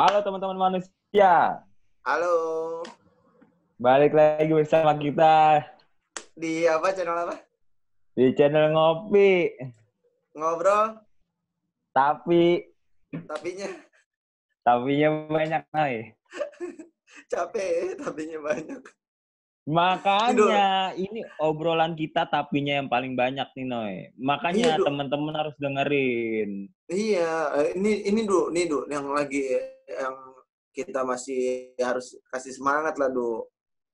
Halo teman-teman manusia. Halo. Balik lagi bersama kita Di apa channel apa? di channel Ngopi. Ngobrol, Tapi tapinya tapinya banyak nih. capek, tapinya banyak. Makanya ini obrolan kita tapinya yang paling banyak nih Noy. Makanya Iya, teman-teman harus dengerin. Iya, eh, ini ini Du, nih Du, yang lagi yang kita masih harus kasih semangat lah Du.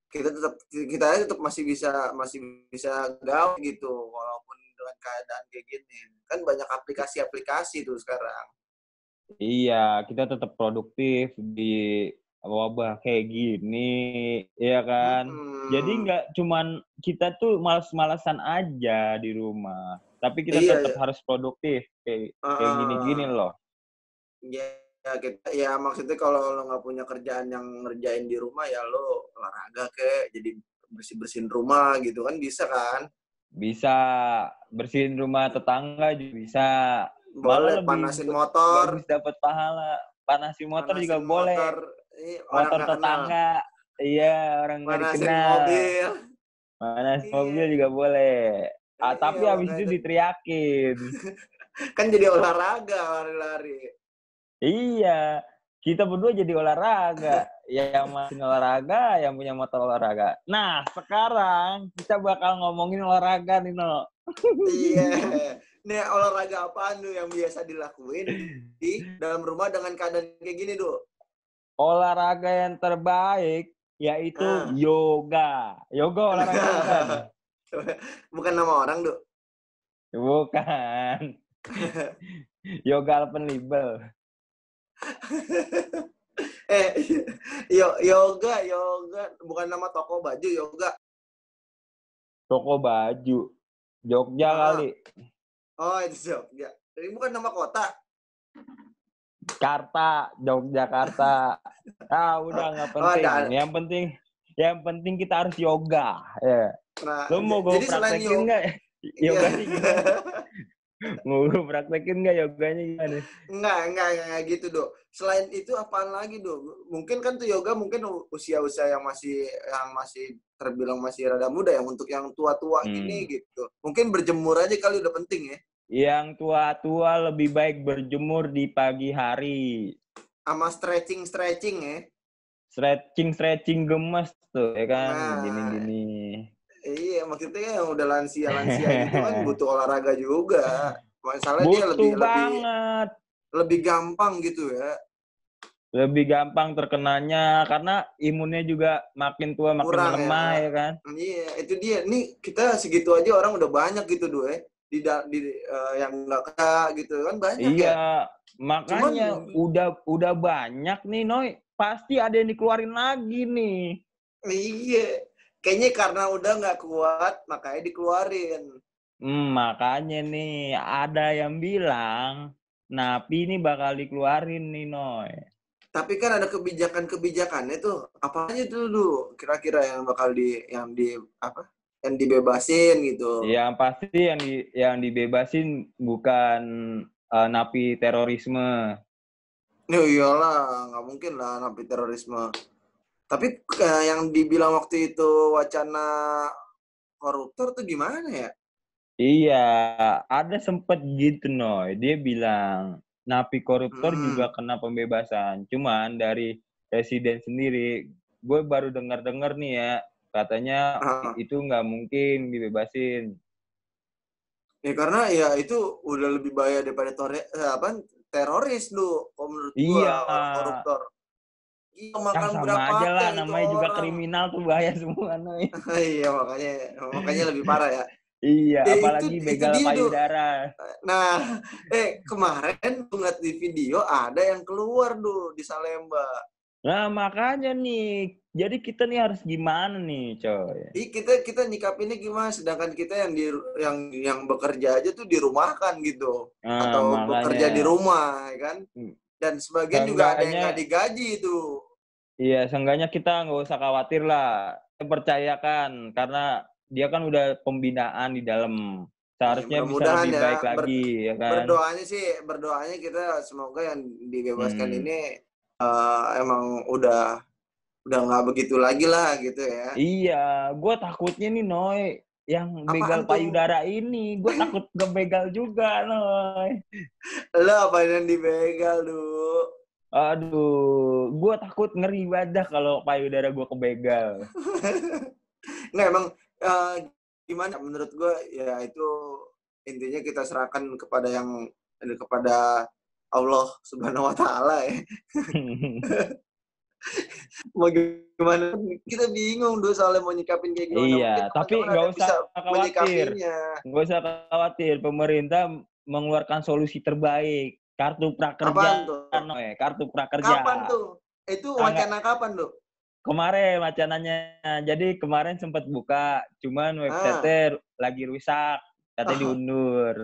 Kita tetap kita tetap masih bisa masih bisa gaul gitu walaupun dengan keadaan kayak gini. Kan banyak aplikasi-aplikasi tuh sekarang. Iya, kita tetap produktif di wabah kayak gini, ya kan? Mm-mm. Jadi nggak cuman kita tuh males-malesan aja di rumah, tapi kita Iya, tetap iya. harus produktif kayak kayak Ah. gini-gini loh. ya ya kita ya maksudnya kalau lo nggak punya kerjaan yang ngerjain di rumah ya lo olahraga ke jadi bersih bersihin rumah gitu kan bisa kan Bisa bersihin rumah tetangga juga bisa. boleh lebih panasin ba- motor Bagus dapat pahala. Panasin motor panasin juga boleh. motor, orang Motor nggak kenal. tetangga. Iya, orang nggak panasin dikenal. mobil Panas Iya. mobil juga boleh. Ah, Iya, tapi habis itu diteriakin. kan jadi olahraga lari-lari Iya, kita berdua jadi olahraga. yang masih olahraga, yang punya motor olahraga. Nah, sekarang kita bakal ngomongin olahraga nih, No. iya nih olahraga apaan tuh yang biasa dilakuin di dalam rumah dengan keadaan kayak gini tuh Olahraga yang terbaik yaitu Ah. yoga. Yoga olahraga bukan? bukan nama orang tuh Bukan. yoga open label. eh yo yoga yoga bukan nama toko baju yoga Toko baju. Jogja Ah. kali. oh itu Jogja ini bukan nama kota Karta, Yogyakarta. Ah, udah nggak Oh, penting. ada- Yang penting yang penting kita harus yoga. Ya. nah Lu mau gue jadi selain praktekin yoga nggak? Yoganya gimana? Mau gue praktekin nggak yoganya gimana? enggak enggak enggak gitu dok selain itu apaan lagi dok mungkin kan tuh yoga mungkin usia-usia yang masih yang masih terbilang masih rada muda ya untuk yang tua-tua Hmm. gini gitu mungkin berjemur aja kali udah penting ya Yang tua-tua lebih baik berjemur di pagi hari. sama stretching stretching ya Stretching-stretching gemes tuh, ya kan? Nah. Iya maksudnya yang udah lansia lansia gitu kan butuh olahraga juga masalahnya dia Butuh lebih lebih banget. lebih gampang gitu ya Lebih gampang terkenanya karena imunnya juga makin tua makin Kurang ya. lemah ya kan? Iya, itu dia. Nih kita segitu aja orang udah banyak gitu doh ya. Di, di eh, yang enggak kena gitu kan banyak ya. Iya, makanya Cuman- udah udah banyak nih Noy. Pasti ada yang dikeluarin lagi nih. Iya. Kayaknya karena udah nggak kuat makanya dikeluarin. Hmm, makanya nih ada yang bilang napi ini bakal dikeluarin nih Noy. Tapi kan ada kebijakan-kebijakannya tuh. Apa aja tuh dulu kira-kira yang bakal di yang di apa? Yang dibebasin gitu. Yang pasti yang di yang dibebasin bukan eh, napi terorisme. Ya iyalah, nggak mungkin lah napi terorisme. Tapi eh, yang dibilang waktu itu wacana koruptor tuh gimana ya? Iya, ada sempet gitu Noy. Dia bilang napi koruptor Hmm. juga kena pembebasan. Cuman dari presiden sendiri, gue baru dengar-dengar nih ya, katanya Ah. itu nggak mungkin dibebasin. Ya karena ya itu udah lebih bahaya daripada tore, eh, apa teroris lu kalau menurut Iya. orang koruptor. Iya Ya makan sama berapa aja lah, teh itu namanya juga orang. kriminal tuh bahaya semua iya makanya makanya lebih parah ya. Iya, Ya, itu- apalagi itu begal Du. payudara. Nah, eh kemarin ngeliat di video ada yang keluar tuh di Salemba. Nah, makanya nih, jadi kita nih harus gimana nih, coy? Ih, kita kita nyikapinnya gimana? Sedangkan kita yang di yang yang bekerja aja tuh dirumahkan gitu, Nah, atau makanya. bekerja di rumah, ya kan? Hmm. Dan sebagian juga ada yang nggak digaji itu. Iya, seenggaknya kita nggak usah khawatir lah. Percayakan, karena dia kan udah pembinaan di dalam. Seharusnya bisa mudah-mudahan lebih ya, baik ber- lagi, ya kan? Berdoanya sih, berdoanya kita semoga yang dibebaskan Hmm. ini uh, emang udah udah nggak begitu lagi lah gitu ya. Iya, gue takutnya nih Noy yang begal payudara ini, gue takut begal juga Noy. Lo apa yang dibegal dulu? Aduh, gue takut ngeri badah kalau payudara gue kebegal. Nggak emang uh, gimana? Menurut gue ya itu intinya kita serahkan kepada yang kepada Allah Subhanahu Wa Taala ya. mau gimana kita bingung dulu soalnya mau nyikapin kayak gimana iya tapi nggak usah khawatir nggak usah khawatir pemerintah mengeluarkan solusi terbaik kartu prakerja no, eh, kartu prakerja. Kapan tuh? Itu wacana kapan tuh? Kemarin wacananya. Jadi kemarin sempat buka cuman website ah. lagi rusak. Katanya diundur.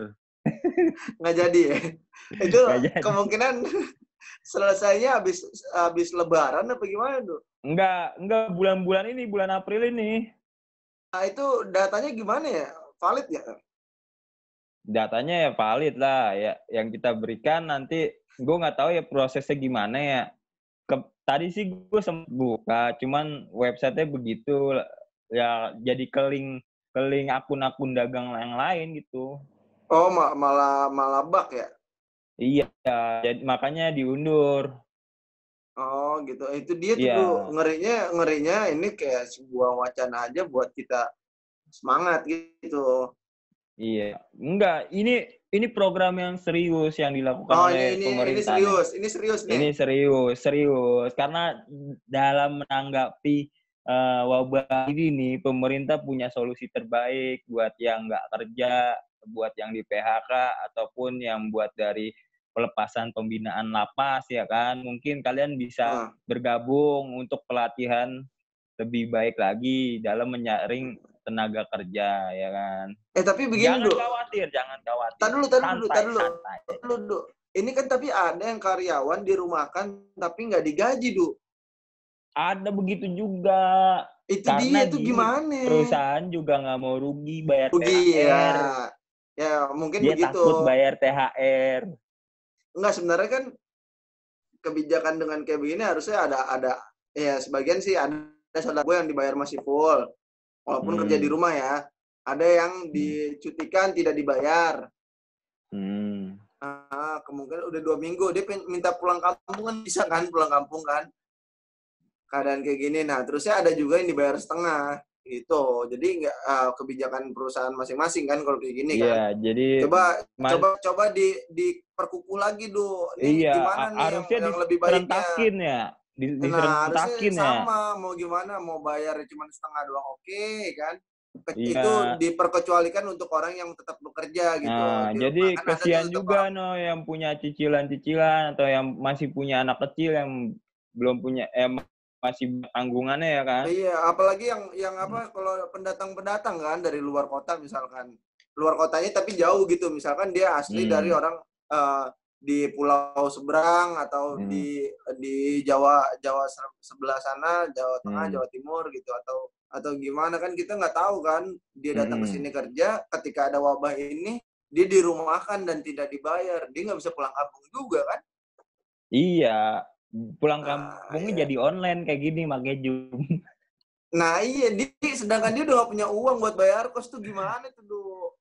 Nggak jadi ya? Itu kemungkinan selesainya habis habis lebaran apa gimana tuh? Enggak, enggak bulan-bulan ini, bulan April ini. Nah, itu datanya gimana ya? Valid ya? Datanya ya valid lah ya. Yang kita berikan nanti gue nggak tahu ya prosesnya gimana ya. Ke, tadi sih gue sempat buka, cuman websitenya begitu ya jadi keling keling akun-akun dagang yang lain gitu. Oh, malah malah bug ya? Iya, jadi makanya diundur. Oh gitu. Itu dia tuh yeah. ngerinya ngerinya ini kayak sebuah wacana aja buat kita semangat gitu. Iya, enggak. Ini ini program yang serius yang dilakukan oh, oleh ini, pemerintah. Ini serius, ini serius nih. Ini serius, serius. Karena dalam menanggapi uh, wabah ini nih, pemerintah punya solusi terbaik buat yang nggak kerja, buat yang di PHK ataupun yang buat dari pelepasan pembinaan lapas ya kan mungkin kalian bisa uh. bergabung untuk pelatihan lebih baik lagi dalam menyaring tenaga kerja ya kan? Eh tapi begini jangan dulu. khawatir jangan khawatir. Tar dulu tar dulu tar dulu. tar dulu ini kan tapi ada yang karyawan dirumahkan tapi nggak digaji du ada begitu juga. Itu Karena dia tuh gimana? perusahaan juga nggak mau rugi bayar rugi THR. ya. Ya mungkin dia begitu. takut bayar THR enggak sebenarnya kan kebijakan dengan kayak begini harusnya ada ada ya sebagian sih ada saudara gue yang dibayar masih full walaupun hmm. kerja di hmm. rumah ya ada yang hmm. dicutikan tidak dibayar hmm. nah, kemungkinan udah dua minggu dia minta pulang kampung kan bisa kan pulang kampung kan keadaan kayak gini nah terusnya ada juga yang dibayar setengah gitu jadi nggak uh, kebijakan perusahaan masing-masing kan kalau kayak gini kan iya jadi coba coba coba di di perkuku lagi do ini iya, gimana nih yang, yang lebih baiknya ya di, nah, harusnya ya. sama mau gimana mau bayar cuma setengah doang oke okay, kan iya. itu diperkecualikan untuk orang yang tetap bekerja gitu. Nah, di jadi kan kasihan juga no yang punya cicilan-cicilan atau yang masih punya anak kecil yang belum punya eh, masih tanggungannya ya kan? Iya, apalagi yang yang apa hmm. kalau pendatang-pendatang kan dari luar kota misalkan luar kotanya tapi jauh gitu, misalkan dia asli hmm. dari orang uh, di pulau seberang atau hmm. di di Jawa Jawa sebelah sana, Jawa Tengah, hmm. Jawa Timur gitu atau atau gimana kan kita nggak tahu kan dia datang hmm. ke sini kerja ketika ada wabah ini dia dirumahkan dan tidak dibayar dia nggak bisa pulang kampung juga kan iya pulang nah, kampungnya iya. jadi online kayak gini pakai Zoom. Nah iya, dia, sedangkan dia udah gak punya uang buat bayar kos tuh gimana tuh?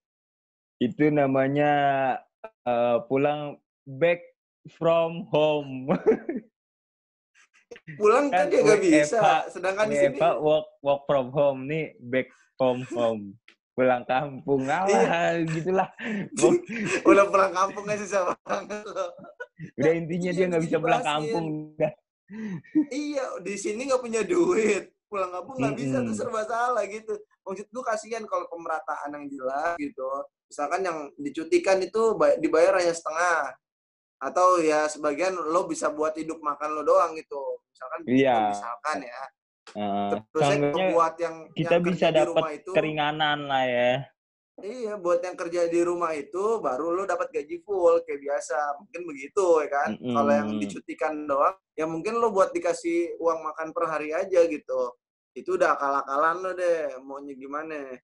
Itu namanya uh, pulang back from home. pulang kan, kan dia gak bisa, Eva, sedangkan di sini... Work, work from home, nih back from home. pulang kampung, alah, iya. gitulah. udah pulang kampung gak susah banget loh udah intinya dia nggak bisa pulang kampung udah iya di sini nggak punya duit pulang kampung nggak bisa tuh serba salah gitu maksud gue kasihan kalau pemerataan yang jelas gitu misalkan yang dicutikan itu dibayar hanya setengah atau ya sebagian lo bisa buat hidup makan lo doang gitu misalkan iya. misalkan ya uh, terus buat yang kita yang bisa dapat keringanan lah ya Iya, buat yang kerja di rumah itu baru lo dapat gaji full kayak biasa. Mungkin begitu ya kan. Mm -hmm. Kalau yang dicutikan doang, ya mungkin lo buat dikasih uang makan per hari aja gitu. Itu udah akal-akalan lo deh, maunya gimana.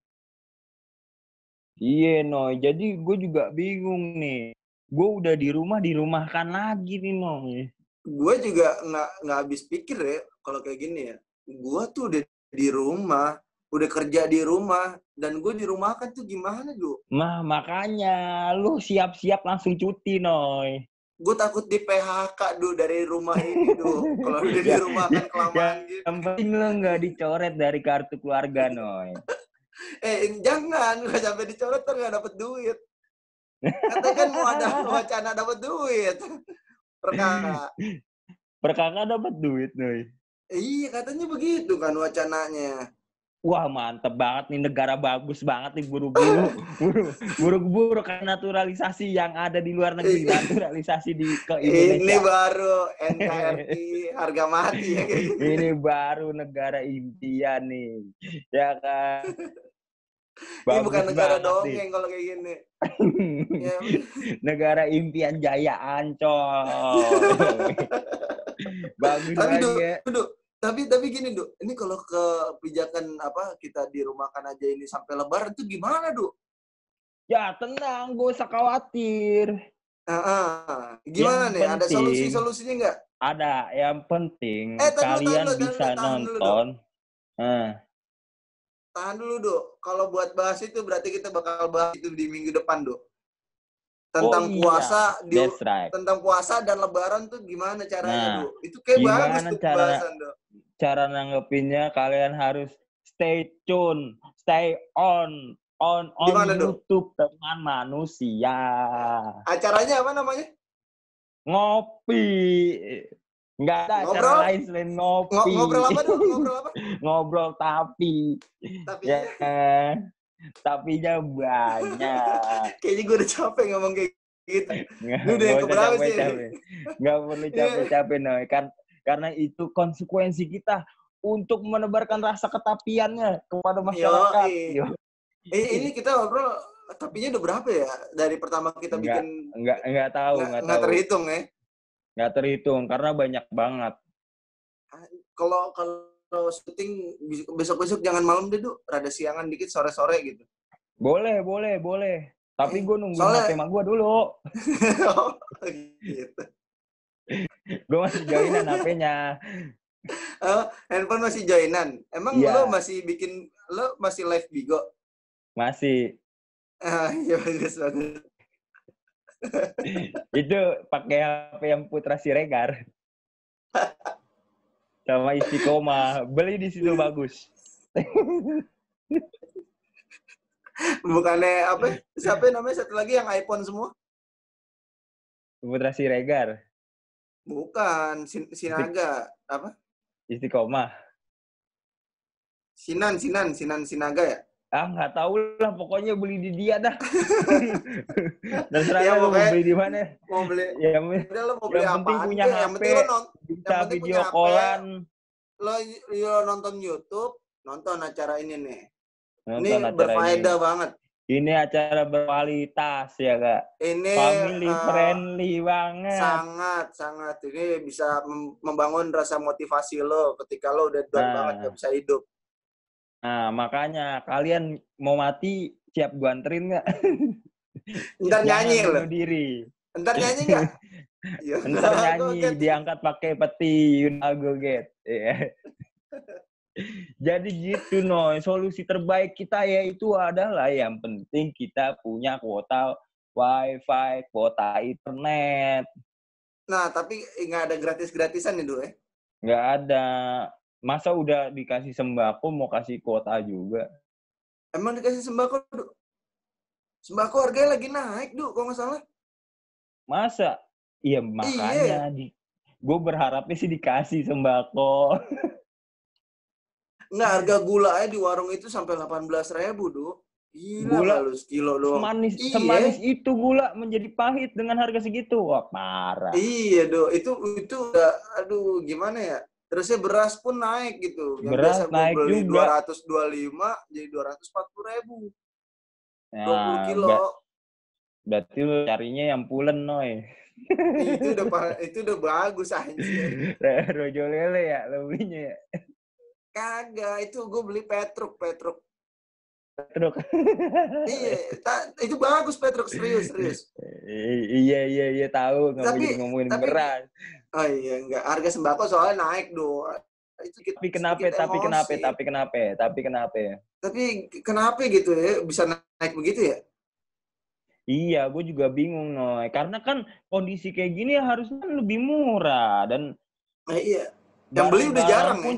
Iya, no. Jadi gue juga bingung nih. Gue udah di rumah, dirumahkan lagi nih, no. gue juga nggak nggak habis pikir ya kalau kayak gini ya. Gue tuh udah di rumah, udah kerja di rumah, dan gue di rumah kan tuh gimana tuh? Nah, makanya lu siap-siap langsung cuti, Noy. Gue takut di PHK dulu dari rumah ini tuh. Kalau udah di Ya, rumah ya, kan kelamaan gitu. Yang penting lu nggak dicoret dari kartu keluarga, Noy. Eh jangan, nggak sampai dicoret tuh nggak dapet duit. Katanya kan mau ada wacana dapet duit. Perkara. Perkara dapat duit, Noy. Iya katanya begitu kan wacananya. Wah, mantep banget nih negara bagus banget nih buru-buru. Buru- Buru-buru kan naturalisasi yang ada di luar negeri, Iya. naturalisasi di ke Ini Indonesia. baru NKRI harga mati ya gitu. Ini baru negara impian nih. Ya kan? Ini bukan Bagus negara dongeng kalau kayak gini. Ya, negara impian Jaya Ancol. Bagus tapi banget. Duk, tapi tapi gini Duk, ini kalau kebijakan apa kita dirumahkan aja ini sampai lebaran tuh gimana Duk? Ya tenang, gak usah khawatir. Ah, ah. gimana Yang nih? Ada penting- solusi-solusinya nggak? Ada, yang penting Eh, dulu, kalian dulu, bisa dulu, dulu, nonton. Eh, Tahan dulu Duk. Kalau buat bahas itu berarti kita bakal bahas itu di minggu depan Duk. Tentang Oh, iya. puasa di right. tentang puasa dan lebaran tuh gimana caranya Nah, Duk? Itu kayak bagus tuh cara- pembahasan Duk. Cara nanggepinnya kalian harus stay tune, stay on, on on Di mana, Dok? YouTube teman manusia. Acaranya apa namanya? Ngopi. Nggak ada Ngobrol? lain selain ngopi. Ngo- ngobrol apa Duk? Ngobrol apa? Ngobrol tapi Tapi ya kan? tapinya banyak. kayaknya gue udah capek ngomong kayak gitu. Nggak Lu udah yang keberapa sih? capek-capek. Nggak perlu capek-capek, Noy. Kan, karena itu konsekuensi kita untuk menebarkan rasa ketapiannya kepada masyarakat. Yoi. Yo. Eh, ini kita ngobrol tapinya udah berapa ya? Dari pertama kita Nggak, bikin Nggak, nggak tahu, nggak nggak nggak tahu. terhitung ya. Nggak terhitung, karena banyak banget. Kalau kalau syuting besok-besok jangan malam deh, Duk. Rada siangan dikit sore-sore gitu. Boleh, boleh, boleh. Tapi Eh, gue nungguin soalnya- HP emak gue dulu. Oh, gitu. Gue masih joinan HP-nya. Oh, handphone masih joinan. Emang Iya. lo masih bikin lo masih live Bigo? Masih. Ah, iya bagus bagus. Itu pakai HP yang Putra Siregar. Sama Istiqomah. Beli di situ bagus. Bukannya apa? Siapa namanya satu lagi yang iPhone semua? Putra Siregar. Bukan, Sin Sinaga. Apa? Istiqomah. Sinan, Sinan, Sinan Sinaga ya? Ah, nggak tahu lah. Pokoknya beli di dia dah. Dan Ya, serah lu mau beli di mana. Mau beli Ya, Udah lo mau beli Yang penting punya kek, Yang HP. penting lo, non- bisa penting video HP. callan. lo, lo nonton YouTube, nonton acara ini nih. Nonton ini berfaedah banget. ini. Ini acara berkualitas ya, Kak. Ini Family eh, friendly banget. sangat sangat ini bisa mem- membangun rasa motivasi lo ketika lo udah down Nah. banget gak bisa hidup. Nah, makanya kalian mau mati siap gua anterin nggak? Ntar nyanyi Jangan lo. bunuh diri. Ntar nyanyi nggak? Ntar nyanyi, Goget. diangkat pakai peti, you know go get. Iya. Jadi gitu, Noy. Solusi terbaik kita yaitu adalah yang penting kita punya kuota wifi, kuota internet. Nah, tapi nggak ada gratis-gratisan nih, Du, ya? Nggak ada. Masa udah dikasih sembako mau kasih kuota juga? Emang dikasih sembako, Du? Sembako harganya lagi naik, Du, kalau nggak salah. Masa? Iya, makanya di gue berharapnya sih dikasih sembako. Nggak, harga gula aja di warung itu sampai 18 ribu, Du. Gila Gula lu, sekilo doang. Semanis, Iya. semanis itu gula menjadi pahit dengan harga segitu. Wah, parah. Iya, Do. Itu itu udah aduh gimana ya? Terusnya beras pun naik gitu. Yang Beras biasa naik beli juga. 225 jadi 240 ribu. 20 Nah, kilo. ba- berarti lu carinya yang pulen, Noy. Itu udah itu udah bagus anjir. Rojo lele ya, lu belinya ya. Kagak, itu gue beli Petruk, Petruk. Petruk. iya, itu bagus Petruk serius serius. iya iya iya tahu nggak jadi ngomongin tapi- beras. Oh iya enggak harga sembako soalnya naik do. Itu kita, Tapi kenapa? Tapi kenapa? Tapi kenapa? Tapi kenapa? Tapi kenapa gitu ya bisa naik begitu ya? Iya, gue juga bingung, Noy. Karena kan kondisi kayak gini harusnya kan lebih murah dan Nah, iya. Yang beli udah jarang pun,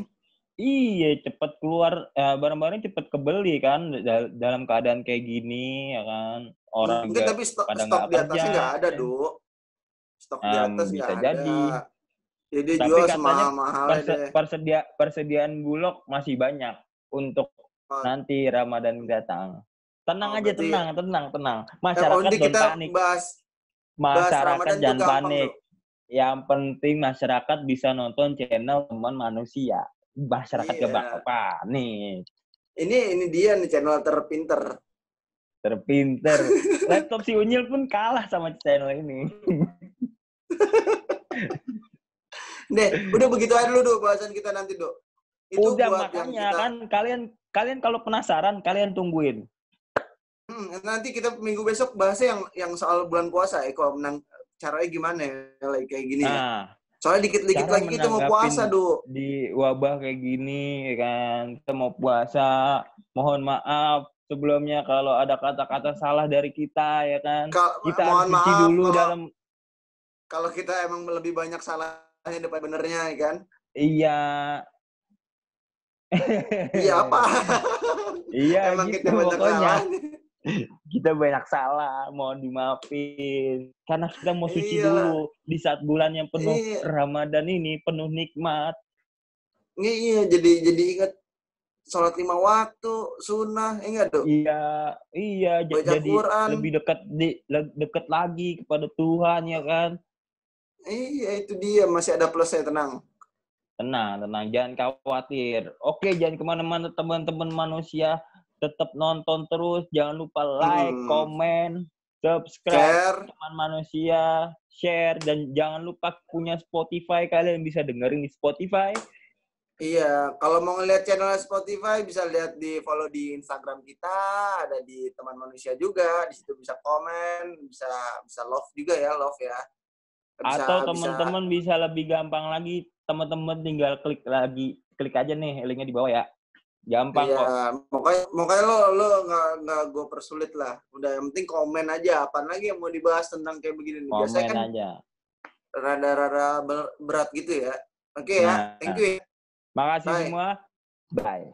Iya, cepet keluar, ya, barang-barang cepet kebeli kan dal- dalam keadaan kayak gini, ya kan. Orang Enggak, juga tapi stok, pada stok nggak di atasnya kerja, nggak ada. Stok di Em, atas nggak ada. jadi. Jadi Tapi jual katanya perse- persedia, persediaan bulog masih banyak untuk Oh. nanti Ramadan datang. Tenang Oh, aja, berarti- tenang, tenang, tenang. Eh, Masyarakat Ondi jangan panik. bahas Masyarakat jangan panik. Yang penting masyarakat bisa nonton channel teman manusia. Masyarakat Iya. gak panik. Ini ini dia nih channel terpinter. Terpinter. Laptop si Unyil pun kalah sama channel ini. Deh, udah begitu aja dulu, Do, bahasan kita nanti, Do. Itu Udah makanya kita- kan kalian kalian kalau penasaran kalian tungguin. Hmm, nanti kita minggu besok bahasnya yang yang soal bulan puasa ya, kalau menang caranya gimana ya, kayak gini ya. Soalnya dikit-dikit lagi kita mau puasa, Do. di wabah kayak gini ya kan kita mau puasa mohon maaf sebelumnya kalau ada kata-kata salah dari kita ya kan Ka- kita mohon maaf dulu kalau- dalam kalau kita emang lebih banyak salahnya daripada benernya ya kan. iya Iya apa? iya emang gitu kita banyak pokoknya salahnya. Kita banyak salah mohon dimaafin karena kita mau suci Iya. dulu di saat bulan yang penuh Iya. Ramadan ini penuh nikmat Iya, jadi jadi ingat sholat lima waktu, sunnah, ingat tuh. iya iya Baca jadi Quran. lebih dekat di dekat lagi kepada Tuhan ya kan Iya, itu dia masih ada plusnya tenang. Tenang, tenang, jangan khawatir. Oke, jangan ke mana-mana teman-teman manusia. Tetap nonton terus, jangan lupa like, Hmm. komen, subscribe Share, teman manusia, share, dan jangan lupa punya Spotify. Kalian bisa dengerin di Spotify. iya. Kalau mau ngeliat channel Spotify bisa lihat di follow di Instagram kita, ada di teman manusia juga. Di situ bisa komen, bisa bisa love juga ya, love ya. Bisa- Atau bisa- teman-teman bisa lebih gampang lagi, teman-teman tinggal klik lagi, klik aja nih linknya di bawah ya. Gampang Iya, kok. makanya makanya lo lo nggak nggak gue persulit lah. Udah yang penting komen aja. Apa lagi yang mau dibahas tentang kayak begini? nih? Biasanya Komen kan aja. rada-rada ber- berat gitu ya. Oke ya, Nah. thank you. ya. Makasih Bye. semua. Bye.